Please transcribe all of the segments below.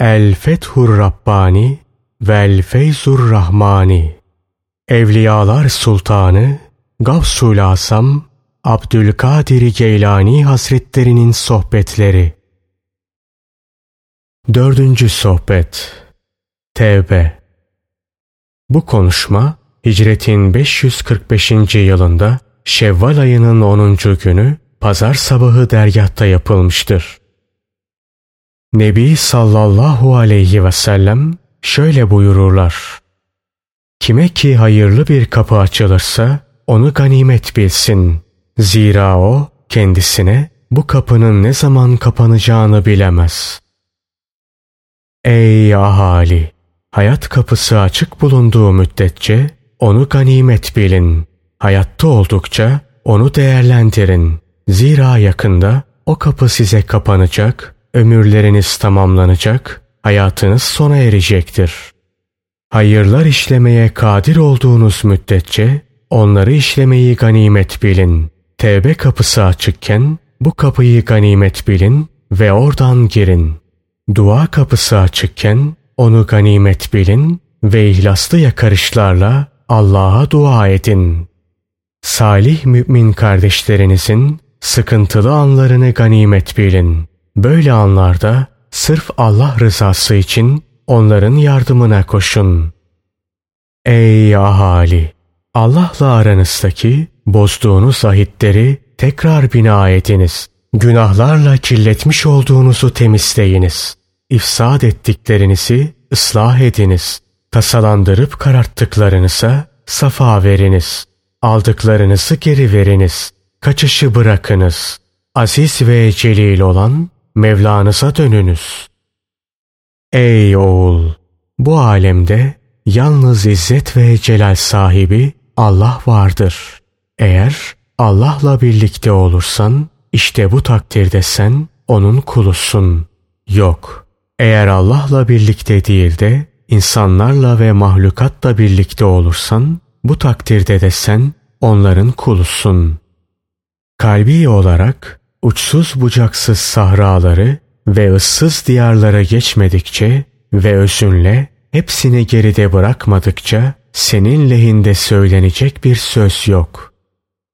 El Fethur Rabbani Vel Feyzur Rahmani Evliyalar Sultanı Gavsul Asam Abdülkadir Geylani Hazretlerinin Sohbetleri Dördüncü Sohbet Tevbe Bu konuşma hicretin 545. yılında Şevval ayının 10. günü pazar sabahı dergahta yapılmıştır. Nebi sallallahu aleyhi ve sellem şöyle buyururlar. Kime ki hayırlı bir kapı açılırsa onu ganimet bilsin. Zira o kendisine bu kapının ne zaman kapanacağını bilemez. Ey ahali! Hayat kapısı açık bulunduğu müddetçe onu ganimet bilin. Hayatta oldukça onu değerlendirin. Zira yakında o kapı size kapanacak, ömürleriniz tamamlanacak, hayatınız sona erecektir. Hayırlar işlemeye kadir olduğunuz müddetçe onları işlemeyi ganimet bilin. Tevbe kapısı açıkken bu kapıyı ganimet bilin ve oradan girin. Dua kapısı açıkken onu ganimet bilin ve ihlaslı yakarışlarla Allah'a dua edin. Salih mümin kardeşlerinizin sıkıntılı anlarını ganimet bilin. Böyle anlarda sırf Allah rızası için onların yardımına koşun. Ey ahali! Allah'la aranızdaki bozduğunuz ahitleri tekrar bina ediniz. Günahlarla kirletmiş olduğunuzu temizleyiniz. İfsad ettiklerinizi ıslah ediniz. Tasalandırıp kararttıklarınıza safa veriniz. Aldıklarınızı geri veriniz. Kaçışı bırakınız. Aziz ve celil olan Mevlanıza dönünüz. Ey oğul! Bu alemde yalnız izzet ve celal sahibi Allah vardır. Eğer Allah'la birlikte olursan işte bu takdirde sen onun kulusun. Yok. Eğer Allah'la birlikte değil de insanlarla ve mahlukatla birlikte olursan bu takdirde de sen onların kulusun. Kalbi olarak uçsuz bucaksız sahraları ve ıssız diyarlara geçmedikçe ve özünle hepsini geride bırakmadıkça senin lehinde söylenecek bir söz yok.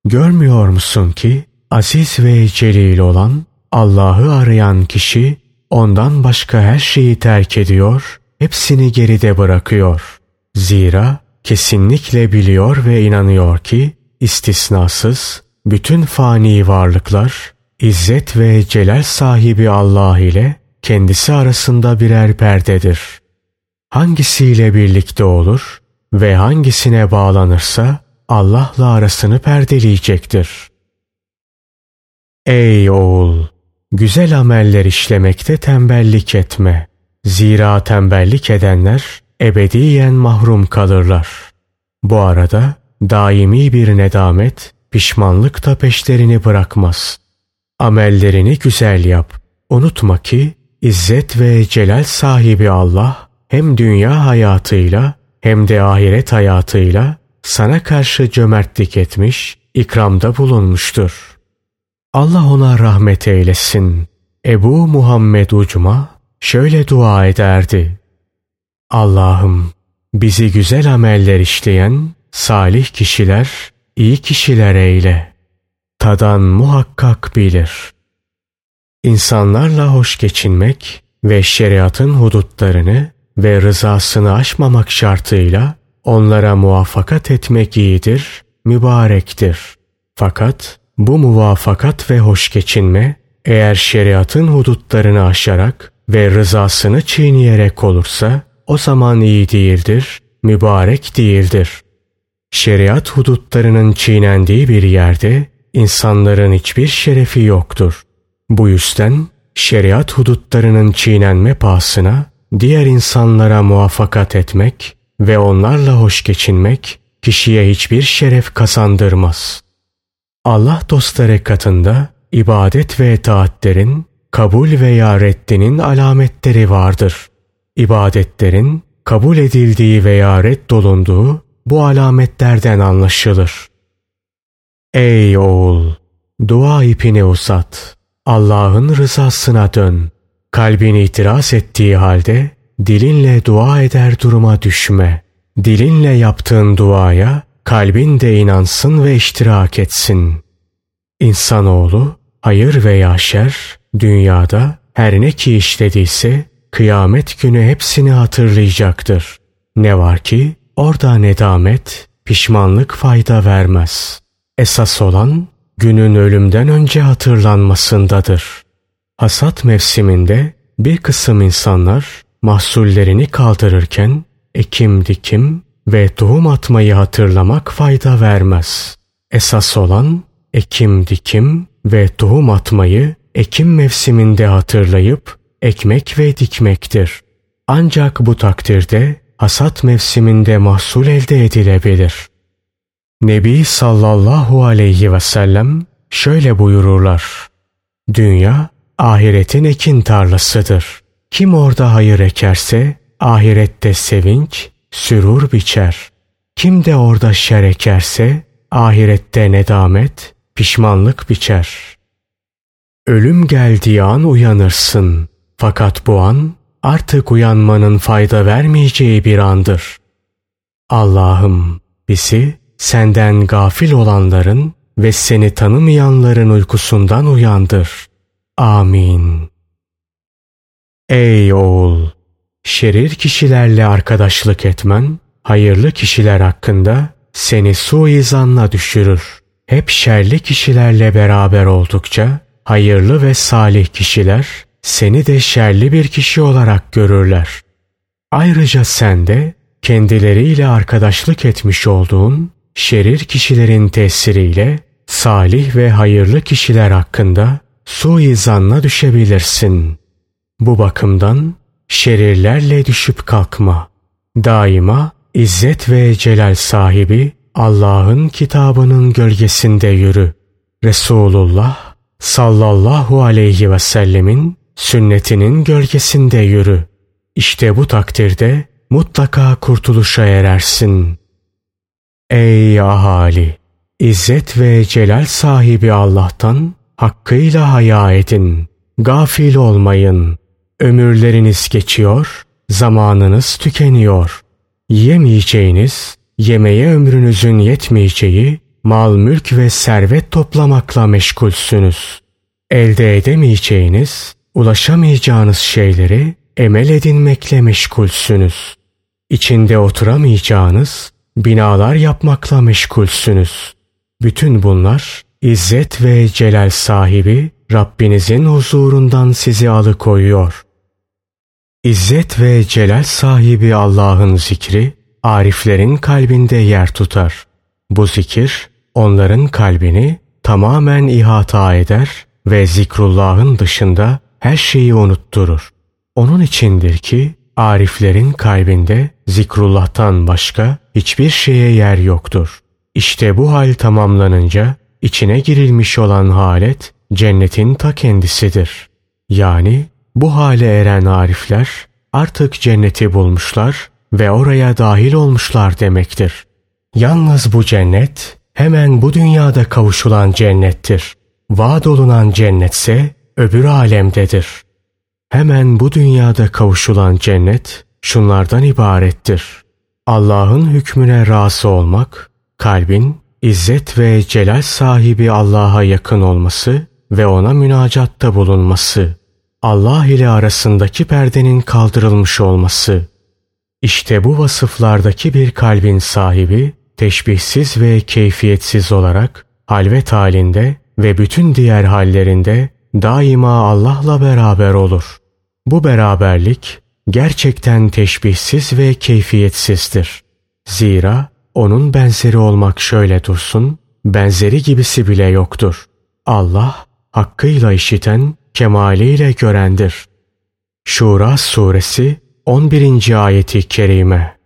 Görmüyor musun ki aziz ve celil olan Allah'ı arayan kişi ondan başka her şeyi terk ediyor, hepsini geride bırakıyor. Zira kesinlikle biliyor ve inanıyor ki istisnasız bütün fani varlıklar İzzet ve celal sahibi Allah ile kendisi arasında birer perdedir. Hangisiyle birlikte olur ve hangisine bağlanırsa Allah'la arasını perdeleyecektir. Ey oğul! Güzel ameller işlemekte tembellik etme. Zira tembellik edenler ebediyen mahrum kalırlar. Bu arada daimi bir nedamet, pişmanlık da peşlerini bırakmaz.'' Amellerini güzel yap. Unutma ki İzzet ve celal sahibi Allah hem dünya hayatıyla hem de ahiret hayatıyla sana karşı cömertlik etmiş, ikramda bulunmuştur. Allah ona rahmet eylesin. Ebu Muhammed Ucma şöyle dua ederdi. Allah'ım bizi güzel ameller işleyen salih kişiler, iyi kişiler eyle tadan muhakkak bilir. İnsanlarla hoş geçinmek ve şeriatın hudutlarını ve rızasını aşmamak şartıyla onlara muvaffakat etmek iyidir, mübarektir. Fakat bu muvafakat ve hoş geçinme eğer şeriatın hudutlarını aşarak ve rızasını çiğneyerek olursa o zaman iyi değildir, mübarek değildir. Şeriat hudutlarının çiğnendiği bir yerde insanların hiçbir şerefi yoktur. Bu yüzden şeriat hudutlarının çiğnenme pahasına diğer insanlara muvaffakat etmek ve onlarla hoş geçinmek kişiye hiçbir şeref kazandırmaz. Allah dostları katında ibadet ve itaatlerin kabul veya reddinin alametleri vardır. İbadetlerin kabul edildiği veya reddolunduğu bu alametlerden anlaşılır. Ey oğul! Dua ipini uzat. Allah'ın rızasına dön. Kalbin itiraz ettiği halde dilinle dua eder duruma düşme. Dilinle yaptığın duaya kalbin de inansın ve iştirak etsin. İnsanoğlu hayır veya şer dünyada her ne ki işlediyse kıyamet günü hepsini hatırlayacaktır. Ne var ki orada nedamet, pişmanlık fayda vermez. Esas olan günün ölümden önce hatırlanmasındadır. Hasat mevsiminde bir kısım insanlar mahsullerini kaldırırken ekim dikim ve tohum atmayı hatırlamak fayda vermez. Esas olan ekim dikim ve tohum atmayı ekim mevsiminde hatırlayıp ekmek ve dikmektir. Ancak bu takdirde hasat mevsiminde mahsul elde edilebilir. Nebi sallallahu aleyhi ve sellem şöyle buyururlar. Dünya ahiretin ekin tarlasıdır. Kim orada hayır ekerse ahirette sevinç, sürur biçer. Kim de orada şer ekerse ahirette nedamet, pişmanlık biçer. Ölüm geldiği an uyanırsın. Fakat bu an artık uyanmanın fayda vermeyeceği bir andır. Allah'ım bizi senden gafil olanların ve seni tanımayanların uykusundan uyandır. Amin. Ey oğul! Şerir kişilerle arkadaşlık etmen, hayırlı kişiler hakkında seni suizanla düşürür. Hep şerli kişilerle beraber oldukça, hayırlı ve salih kişiler seni de şerli bir kişi olarak görürler. Ayrıca sen de kendileriyle arkadaşlık etmiş olduğun şerir kişilerin tesiriyle salih ve hayırlı kişiler hakkında suizanla düşebilirsin. Bu bakımdan şerirlerle düşüp kalkma. Daima izzet ve celal sahibi Allah'ın kitabının gölgesinde yürü. Resulullah sallallahu aleyhi ve sellemin sünnetinin gölgesinde yürü. İşte bu takdirde mutlaka kurtuluşa erersin. Ey ahali! İzzet ve celal sahibi Allah'tan hakkıyla haya edin. Gafil olmayın. Ömürleriniz geçiyor, zamanınız tükeniyor. Yemeyeceğiniz, yemeye ömrünüzün yetmeyeceği mal mülk ve servet toplamakla meşgulsünüz. Elde edemeyeceğiniz, ulaşamayacağınız şeyleri emel edinmekle meşgulsünüz. İçinde oturamayacağınız binalar yapmakla meşgulsünüz. Bütün bunlar İzzet ve celal sahibi Rabbinizin huzurundan sizi alıkoyuyor. İzzet ve celal sahibi Allah'ın zikri ariflerin kalbinde yer tutar. Bu zikir onların kalbini tamamen ihata eder ve zikrullahın dışında her şeyi unutturur. Onun içindir ki ariflerin kalbinde zikrullah'tan başka hiçbir şeye yer yoktur. İşte bu hal tamamlanınca içine girilmiş olan halet cennetin ta kendisidir. Yani bu hale eren arifler artık cenneti bulmuşlar ve oraya dahil olmuşlar demektir. Yalnız bu cennet hemen bu dünyada kavuşulan cennettir. Vaad olunan cennetse öbür alemdedir. Hemen bu dünyada kavuşulan cennet şunlardan ibarettir. Allah'ın hükmüne razı olmak, kalbin İzzet ve celal sahibi Allah'a yakın olması ve ona münacatta bulunması, Allah ile arasındaki perdenin kaldırılmış olması. İşte bu vasıflardaki bir kalbin sahibi, teşbihsiz ve keyfiyetsiz olarak halvet halinde ve bütün diğer hallerinde daima Allah'la beraber olur. Bu beraberlik gerçekten teşbihsiz ve keyfiyetsizdir. Zira onun benzeri olmak şöyle dursun, benzeri gibisi bile yoktur. Allah hakkıyla işiten, kemaliyle görendir. Şura suresi 11. ayeti kerime.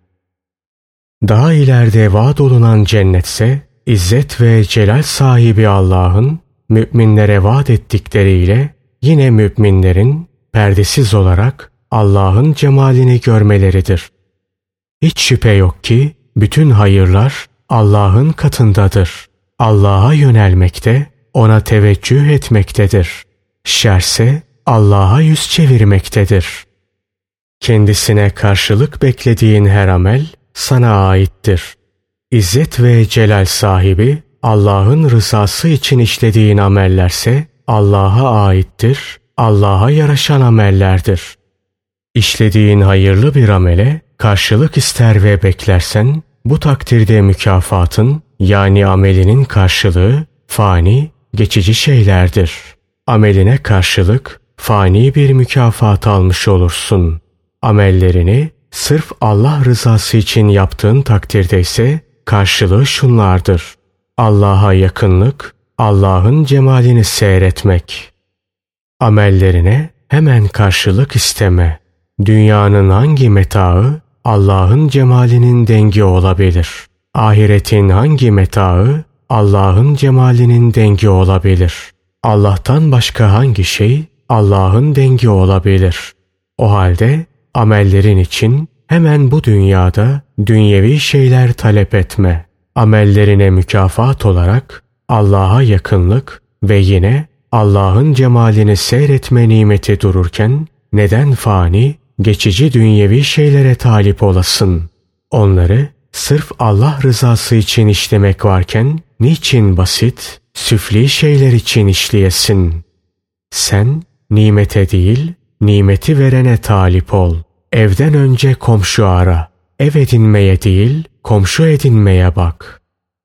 Daha ileride vaat olunan cennetse, İzzet ve celal sahibi Allah'ın müminlere vaat ettikleriyle yine müminlerin perdesiz olarak Allah'ın cemalini görmeleridir. Hiç şüphe yok ki bütün hayırlar Allah'ın katındadır. Allah'a yönelmekte, ona teveccüh etmektedir. Şerse Allah'a yüz çevirmektedir. Kendisine karşılık beklediğin her amel sana aittir. İzzet ve celal sahibi Allah'ın rızası için işlediğin amellerse Allah'a aittir, Allah'a yaraşan amellerdir. İşlediğin hayırlı bir amele karşılık ister ve beklersen bu takdirde mükafatın yani amelinin karşılığı fani, geçici şeylerdir. Ameline karşılık fani bir mükafat almış olursun. Amellerini sırf Allah rızası için yaptığın takdirde ise karşılığı şunlardır. Allah'a yakınlık, Allah'ın cemalini seyretmek. Amellerine hemen karşılık isteme. Dünyanın hangi metaı Allah'ın cemalinin dengi olabilir. Ahiretin hangi metaı Allah'ın cemalinin dengi olabilir. Allah'tan başka hangi şey Allah'ın dengi olabilir. O halde amellerin için hemen bu dünyada dünyevi şeyler talep etme. Amellerine mükafat olarak Allah'a yakınlık ve yine Allah'ın cemalini seyretme nimeti dururken neden fani, geçici dünyevi şeylere talip olasın? Onları sırf Allah rızası için işlemek varken niçin basit, süfli şeyler için işleyesin? Sen nimete değil, nimeti verene talip ol. Evden önce komşu ara. Ev edinmeye değil, komşu edinmeye bak.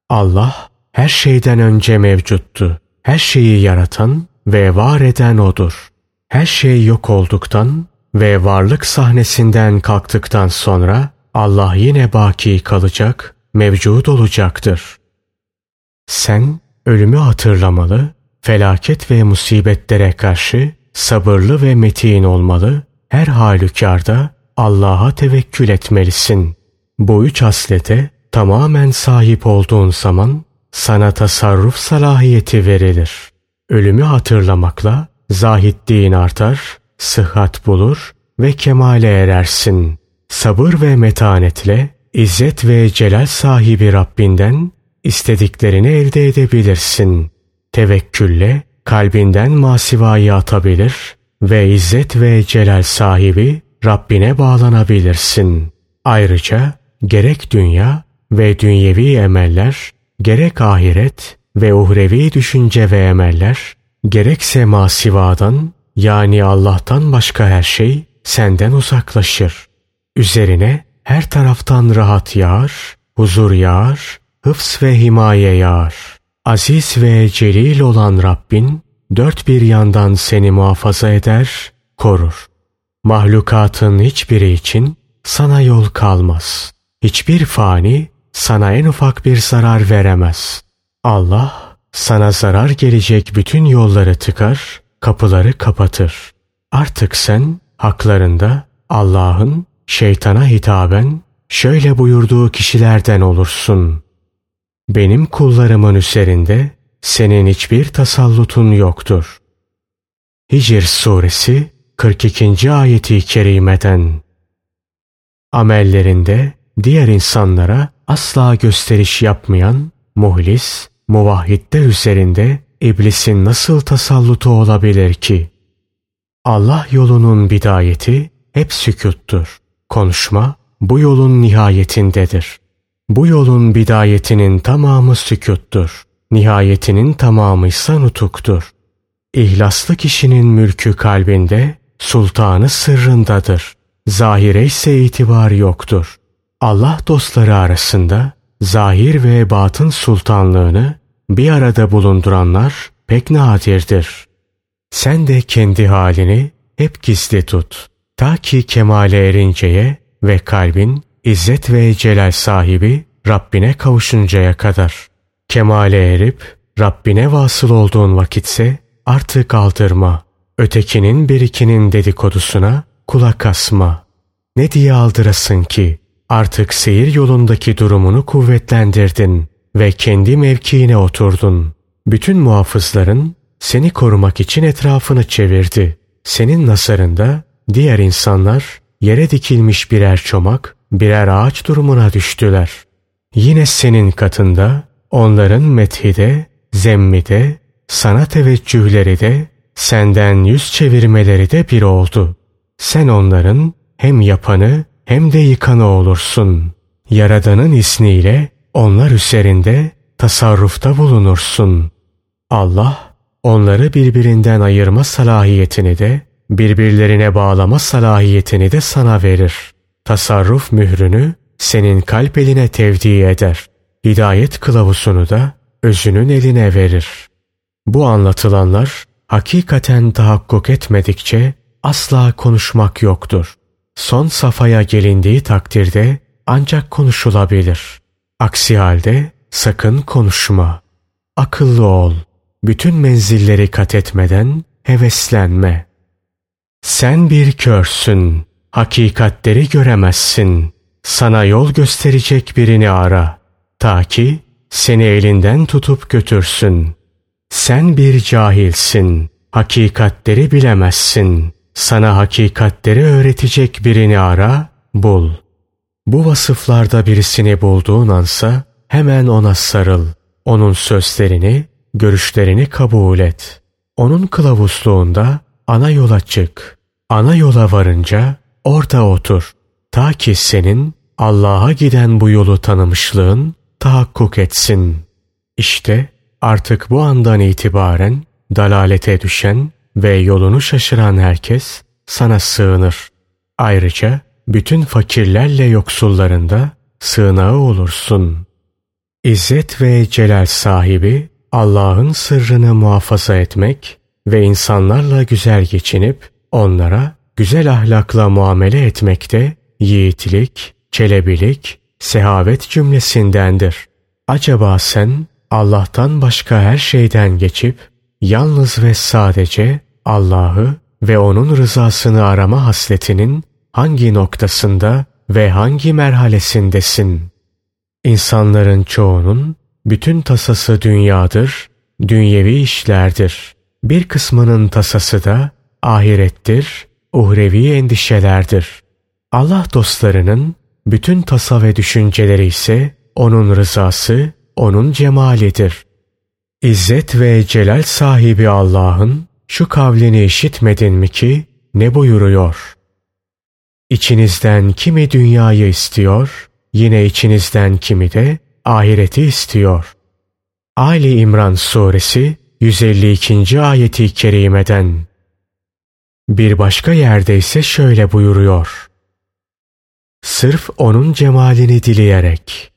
Allah her şeyden önce mevcuttu. Her şeyi yaratan ve var eden O'dur. Her şey yok olduktan ve varlık sahnesinden kalktıktan sonra Allah yine baki kalacak, mevcut olacaktır. Sen ölümü hatırlamalı, felaket ve musibetlere karşı sabırlı ve metin olmalı, her halükarda Allah'a tevekkül etmelisin. Bu üç haslete tamamen sahip olduğun zaman sana tasarruf salahiyeti verilir. Ölümü hatırlamakla zahitliğin artar, sıhhat bulur ve kemale erersin. Sabır ve metanetle İzzet ve celal sahibi Rabbinden istediklerini elde edebilirsin. Tevekkülle kalbinden masivayı atabilir ve İzzet ve celal sahibi Rabbine bağlanabilirsin. Ayrıca gerek dünya ve dünyevi emeller, gerek ahiret ve uhrevi düşünce ve emeller, gerekse masivadan yani Allah'tan başka her şey senden uzaklaşır. Üzerine her taraftan rahat yağar, huzur yağar, hıfz ve himaye yağar. Aziz ve celil olan Rabbin dört bir yandan seni muhafaza eder, korur. Mahlukatın hiçbiri için sana yol kalmaz. Hiçbir fani sana en ufak bir zarar veremez. Allah sana zarar gelecek bütün yolları tıkar, kapıları kapatır. Artık sen haklarında Allah'ın şeytana hitaben şöyle buyurduğu kişilerden olursun. Benim kullarımın üzerinde senin hiçbir tasallutun yoktur. Hicr suresi 42. ayeti kerimeden Amellerinde diğer insanlara asla gösteriş yapmayan muhlis, muvahhidler üzerinde iblisin nasıl tasallutu olabilir ki? Allah yolunun bidayeti hep sükuttur. Konuşma bu yolun nihayetindedir. Bu yolun bidayetinin tamamı sükuttur. Nihayetinin tamamı ise nutuktur. İhlaslı kişinin mülkü kalbinde, sultanı sırrındadır. Zahire ise itibar yoktur. Allah dostları arasında zahir ve batın sultanlığını bir arada bulunduranlar pek nadirdir. Sen de kendi halini hep gizli tut. Ta ki kemale erinceye ve kalbin izzet ve celal sahibi Rabbine kavuşuncaya kadar. Kemale erip Rabbine vasıl olduğun vakitse artık aldırma. Ötekinin birikinin dedikodusuna kulak asma. Ne diye aldırasın ki? Artık seyir yolundaki durumunu kuvvetlendirdin ve kendi mevkiine oturdun. Bütün muhafızların seni korumak için etrafını çevirdi. Senin nasarında diğer insanlar yere dikilmiş birer çomak, birer ağaç durumuna düştüler. Yine senin katında onların methide, zemmide, sana teveccühleri de senden yüz çevirmeleri de bir oldu. Sen onların hem yapanı hem de yıkanı olursun. Yaradanın isniyle onlar üzerinde tasarrufta bulunursun. Allah onları birbirinden ayırma salahiyetini de birbirlerine bağlama salahiyetini de sana verir. Tasarruf mührünü senin kalp eline tevdi eder. Hidayet kılavuzunu da özünün eline verir. Bu anlatılanlar hakikaten tahakkuk etmedikçe asla konuşmak yoktur. Son safhaya gelindiği takdirde ancak konuşulabilir. Aksi halde sakın konuşma. Akıllı ol. Bütün menzilleri kat etmeden heveslenme. Sen bir körsün. Hakikatleri göremezsin. Sana yol gösterecek birini ara. Ta ki seni elinden tutup götürsün. Sen bir cahilsin. Hakikatleri bilemezsin. Sana hakikatleri öğretecek birini ara, bul. Bu vasıflarda birisini bulduğun ansa hemen ona sarıl. Onun sözlerini, görüşlerini kabul et. Onun kılavuzluğunda ana yola çık. Ana yola varınca orada otur. Ta ki senin Allah'a giden bu yolu tanımışlığın tahakkuk etsin. İşte artık bu andan itibaren dalalete düşen ve yolunu şaşıran herkes sana sığınır. Ayrıca bütün fakirlerle yoksullarında sığınağı olursun. İzzet ve celal sahibi Allah'ın sırrını muhafaza etmek ve insanlarla güzel geçinip onlara güzel ahlakla muamele etmekte yiğitlik, çelebilik, sehavet cümlesindendir. Acaba sen Allah'tan başka her şeyden geçip yalnız ve sadece Allah'ı ve onun rızasını arama hasletinin hangi noktasında ve hangi merhalesindesin? İnsanların çoğunun bütün tasası dünyadır, dünyevi işlerdir. Bir kısmının tasası da ahirettir, uhrevi endişelerdir. Allah dostlarının bütün tasa ve düşünceleri ise onun rızası, onun cemalidir. İzzet ve celal sahibi Allah'ın şu kavlini işitmedin mi ki ne buyuruyor? İçinizden kimi dünyayı istiyor, yine içinizden kimi de ahireti istiyor. Ali İmran Suresi 152. ayeti kerimeden bir başka yerde ise şöyle buyuruyor. Sırf onun cemalini dileyerek.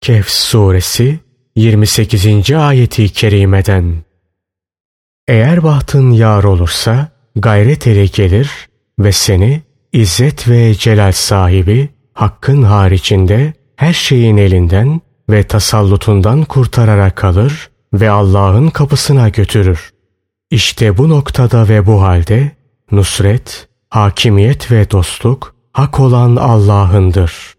Kehf Suresi 28. ayeti kerimeden Eğer bahtın yar olursa gayret ele gelir ve seni İzzet ve celal sahibi hakkın haricinde her şeyin elinden ve tasallutundan kurtararak alır ve Allah'ın kapısına götürür. İşte bu noktada ve bu halde nusret, hakimiyet ve dostluk hak olan Allah'ındır.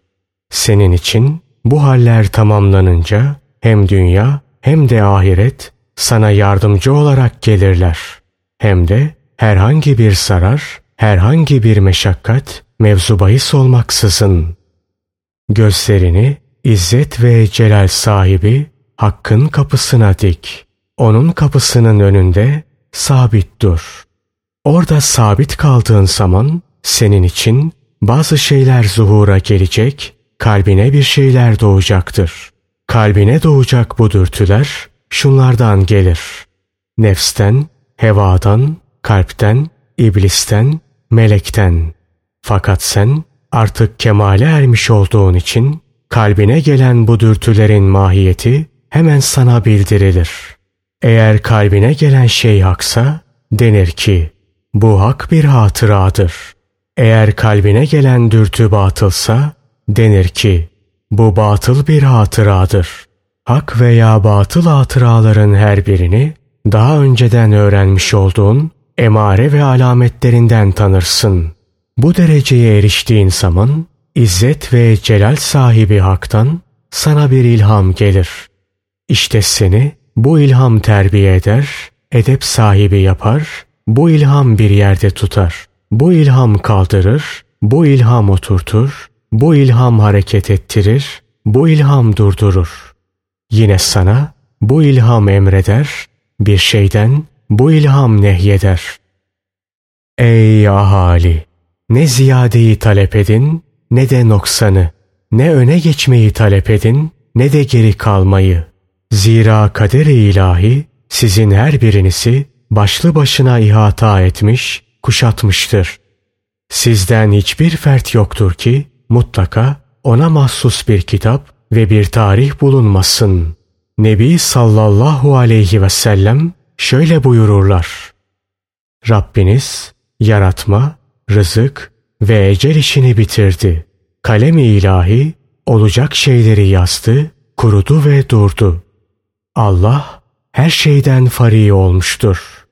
Senin için bu haller tamamlanınca hem dünya hem de ahiret sana yardımcı olarak gelirler. Hem de herhangi bir zarar, herhangi bir meşakkat mevzu bahis olmaksızın. Gözlerini İzzet ve Celal sahibi Hakk'ın kapısına dik. Onun kapısının önünde sabit dur. Orada sabit kaldığın zaman senin için bazı şeyler zuhura gelecek, kalbine bir şeyler doğacaktır. Kalbine doğacak bu dürtüler şunlardan gelir. Nefsten, hevadan, kalpten, iblisten, melekten. Fakat sen artık kemale ermiş olduğun için kalbine gelen bu dürtülerin mahiyeti hemen sana bildirilir. Eğer kalbine gelen şey haksa denir ki bu hak bir hatıradır. Eğer kalbine gelen dürtü batılsa denir ki bu batıl bir hatıradır. Hak veya batıl hatıraların her birini daha önceden öğrenmiş olduğun emare ve alametlerinden tanırsın. Bu dereceye eriştiğin zaman İzzet ve celal sahibi haktan sana bir ilham gelir. İşte seni bu ilham terbiye eder, edep sahibi yapar, bu ilham bir yerde tutar. Bu ilham kaldırır, bu ilham oturtur, bu ilham hareket ettirir, bu ilham durdurur. Yine sana bu ilham emreder, bir şeyden bu ilham nehyeder. Ey ahali! Ne ziyadeyi talep edin ne de noksanı. Ne öne geçmeyi talep edin ne de geri kalmayı. Zira kader-i ilahi sizin her birinizi başlı başına ihata etmiş, kuşatmıştır. Sizden hiçbir fert yoktur ki mutlaka ona mahsus bir kitap ve bir tarih bulunmasın. Nebi sallallahu aleyhi ve sellem şöyle buyururlar. Rabbiniz yaratma, rızık ve ecel işini bitirdi. Kalem-i ilahi olacak şeyleri yazdı, kurudu ve durdu. Allah her şeyden fari olmuştur.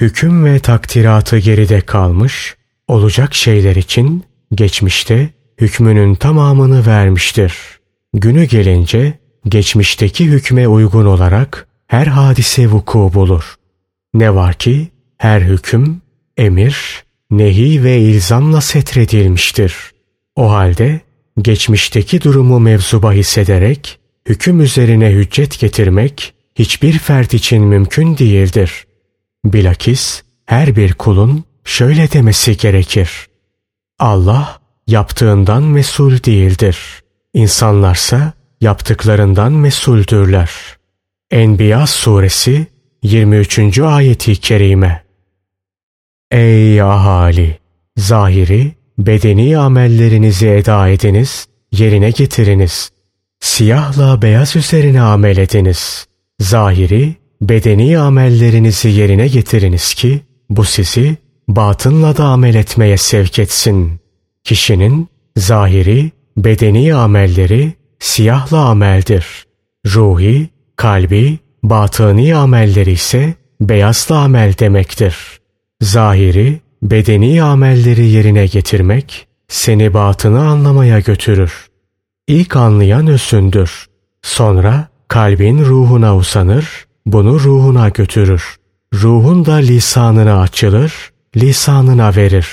Hüküm ve takdiratı geride kalmış, olacak şeyler için geçmişte hükmünün tamamını vermiştir. Günü gelince geçmişteki hükme uygun olarak her hadise vuku bulur. Ne var ki her hüküm emir, nehi ve ilzamla setredilmiştir. O halde geçmişteki durumu mevzuba hissederek hüküm üzerine hüccet getirmek hiçbir fert için mümkün değildir. Bilakis her bir kulun şöyle demesi gerekir. Allah yaptığından mesul değildir. İnsanlarsa yaptıklarından mesuldürler. Enbiya suresi 23. ayeti kerime Ey ahali! Zahiri, bedeni amellerinizi eda ediniz, yerine getiriniz. Siyahla beyaz üzerine amel ediniz. Zahiri, bedeni amellerinizi yerine getiriniz ki bu sizi batınla da amel etmeye sevk etsin. Kişinin zahiri, bedeni amelleri siyahla ameldir. Ruhi, kalbi, batıni amelleri ise beyazla amel demektir. Zahiri, bedeni amelleri yerine getirmek seni batını anlamaya götürür. İlk anlayan özündür. Sonra kalbin ruhuna usanır, bunu ruhuna götürür. Ruhun da lisanına açılır, lisanına verir.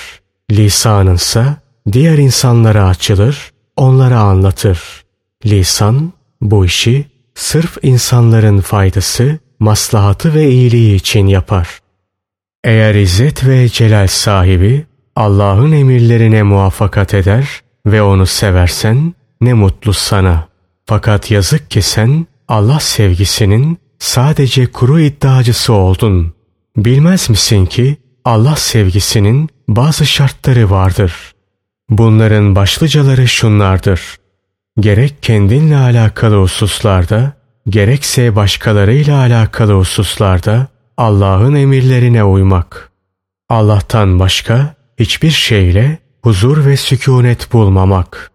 Lisanınsa diğer insanlara açılır, onlara anlatır. Lisan bu işi sırf insanların faydası, maslahatı ve iyiliği için yapar. Eğer izzet ve celal sahibi Allah'ın emirlerine muvaffakat eder ve onu seversen ne mutlu sana. Fakat yazık ki sen Allah sevgisinin sadece kuru iddiacısı oldun. Bilmez misin ki Allah sevgisinin bazı şartları vardır. Bunların başlıcaları şunlardır. Gerek kendinle alakalı hususlarda, gerekse başkalarıyla alakalı hususlarda Allah'ın emirlerine uymak. Allah'tan başka hiçbir şeyle huzur ve sükunet bulmamak.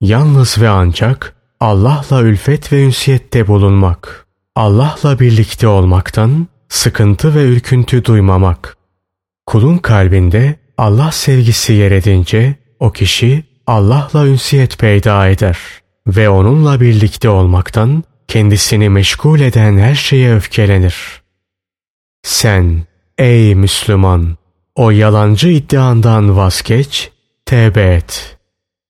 Yalnız ve ancak Allah'la ülfet ve ünsiyette bulunmak. Allah'la birlikte olmaktan sıkıntı ve ürküntü duymamak. Kulun kalbinde Allah sevgisi yer edince o kişi Allah'la ünsiyet peyda eder ve onunla birlikte olmaktan kendisini meşgul eden her şeye öfkelenir. Sen ey Müslüman o yalancı iddiandan vazgeç, tevbe et.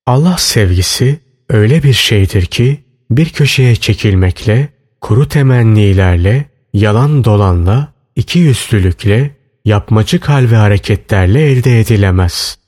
Allah sevgisi öyle bir şeydir ki bir köşeye çekilmekle, kuru temennilerle, yalan dolanla, iki yüzlülükle, yapmacık hal ve hareketlerle elde edilemez.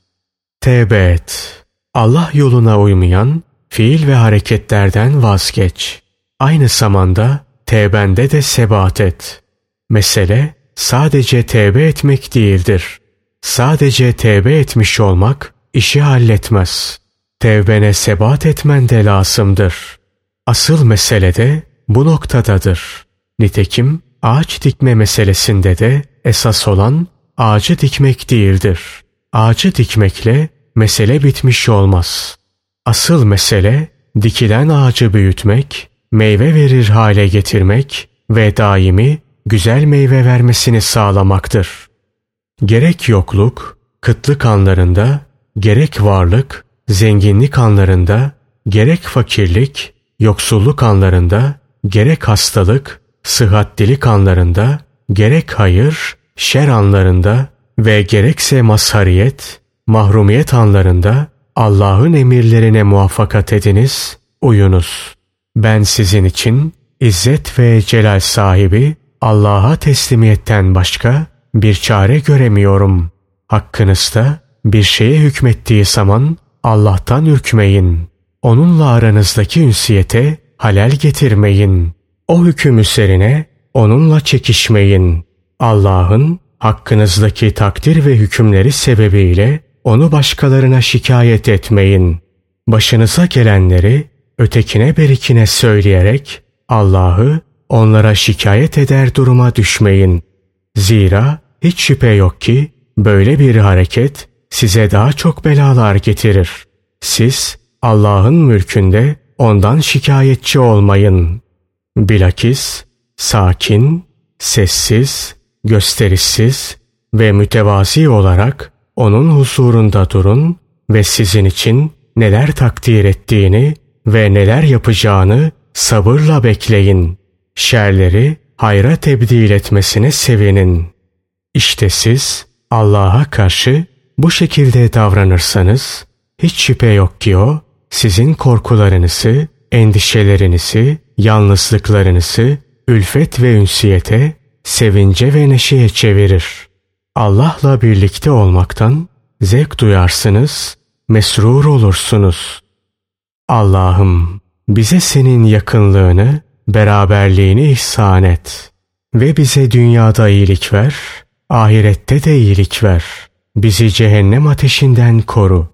Tevbe et. Allah yoluna uymayan fiil ve hareketlerden vazgeç. Aynı zamanda tevbende de sebat et. Mesele sadece tevbe etmek değildir. Sadece tevbe etmiş olmak işi halletmez. Tevbene sebat etmen de lazımdır. Asıl mesele de bu noktadadır. Nitekim ağaç dikme meselesinde de esas olan ağacı dikmek değildir. Ağacı dikmekle mesele bitmiş olmaz. Asıl mesele dikilen ağacı büyütmek, meyve verir hale getirmek ve daimi güzel meyve vermesini sağlamaktır. Gerek yokluk, kıtlık anlarında, gerek varlık, zenginlik anlarında, gerek fakirlik, yoksulluk anlarında, gerek hastalık, sıhhatlilik anlarında, gerek hayır, şer anlarında ve gerekse mazhariyet, mahrumiyet anlarında Allah'ın emirlerine muvaffakat ediniz, uyunuz. Ben sizin için İzzet ve Celal sahibi Allah'a teslimiyetten başka bir çare göremiyorum. Hakkınızda bir şeye hükmettiği zaman Allah'tan ürkmeyin. Onunla aranızdaki ünsiyete halel getirmeyin. O hüküm üzerine onunla çekişmeyin. Allah'ın hakkınızdaki takdir ve hükümleri sebebiyle onu başkalarına şikayet etmeyin. Başınıza gelenleri ötekine berikine söyleyerek Allah'ı onlara şikayet eder duruma düşmeyin. Zira hiç şüphe yok ki böyle bir hareket size daha çok belalar getirir. Siz Allah'ın mülkünde ondan şikayetçi olmayın. Bilakis sakin, sessiz, gösterişsiz ve mütevazi olarak onun huzurunda durun ve sizin için neler takdir ettiğini ve neler yapacağını sabırla bekleyin. Şerleri hayra tebdil etmesine sevinin. İşte siz Allah'a karşı bu şekilde davranırsanız hiç şüphe yok ki o sizin korkularınızı, endişelerinizi, yalnızlıklarınızı ülfet ve ünsiyete, sevince ve neşeye çevirir. Allah'la birlikte olmaktan zevk duyarsınız, mesrur olursunuz. Allah'ım bize senin yakınlığını, beraberliğini ihsan et ve bize dünyada iyilik ver, ahirette de iyilik ver. Bizi cehennem ateşinden koru.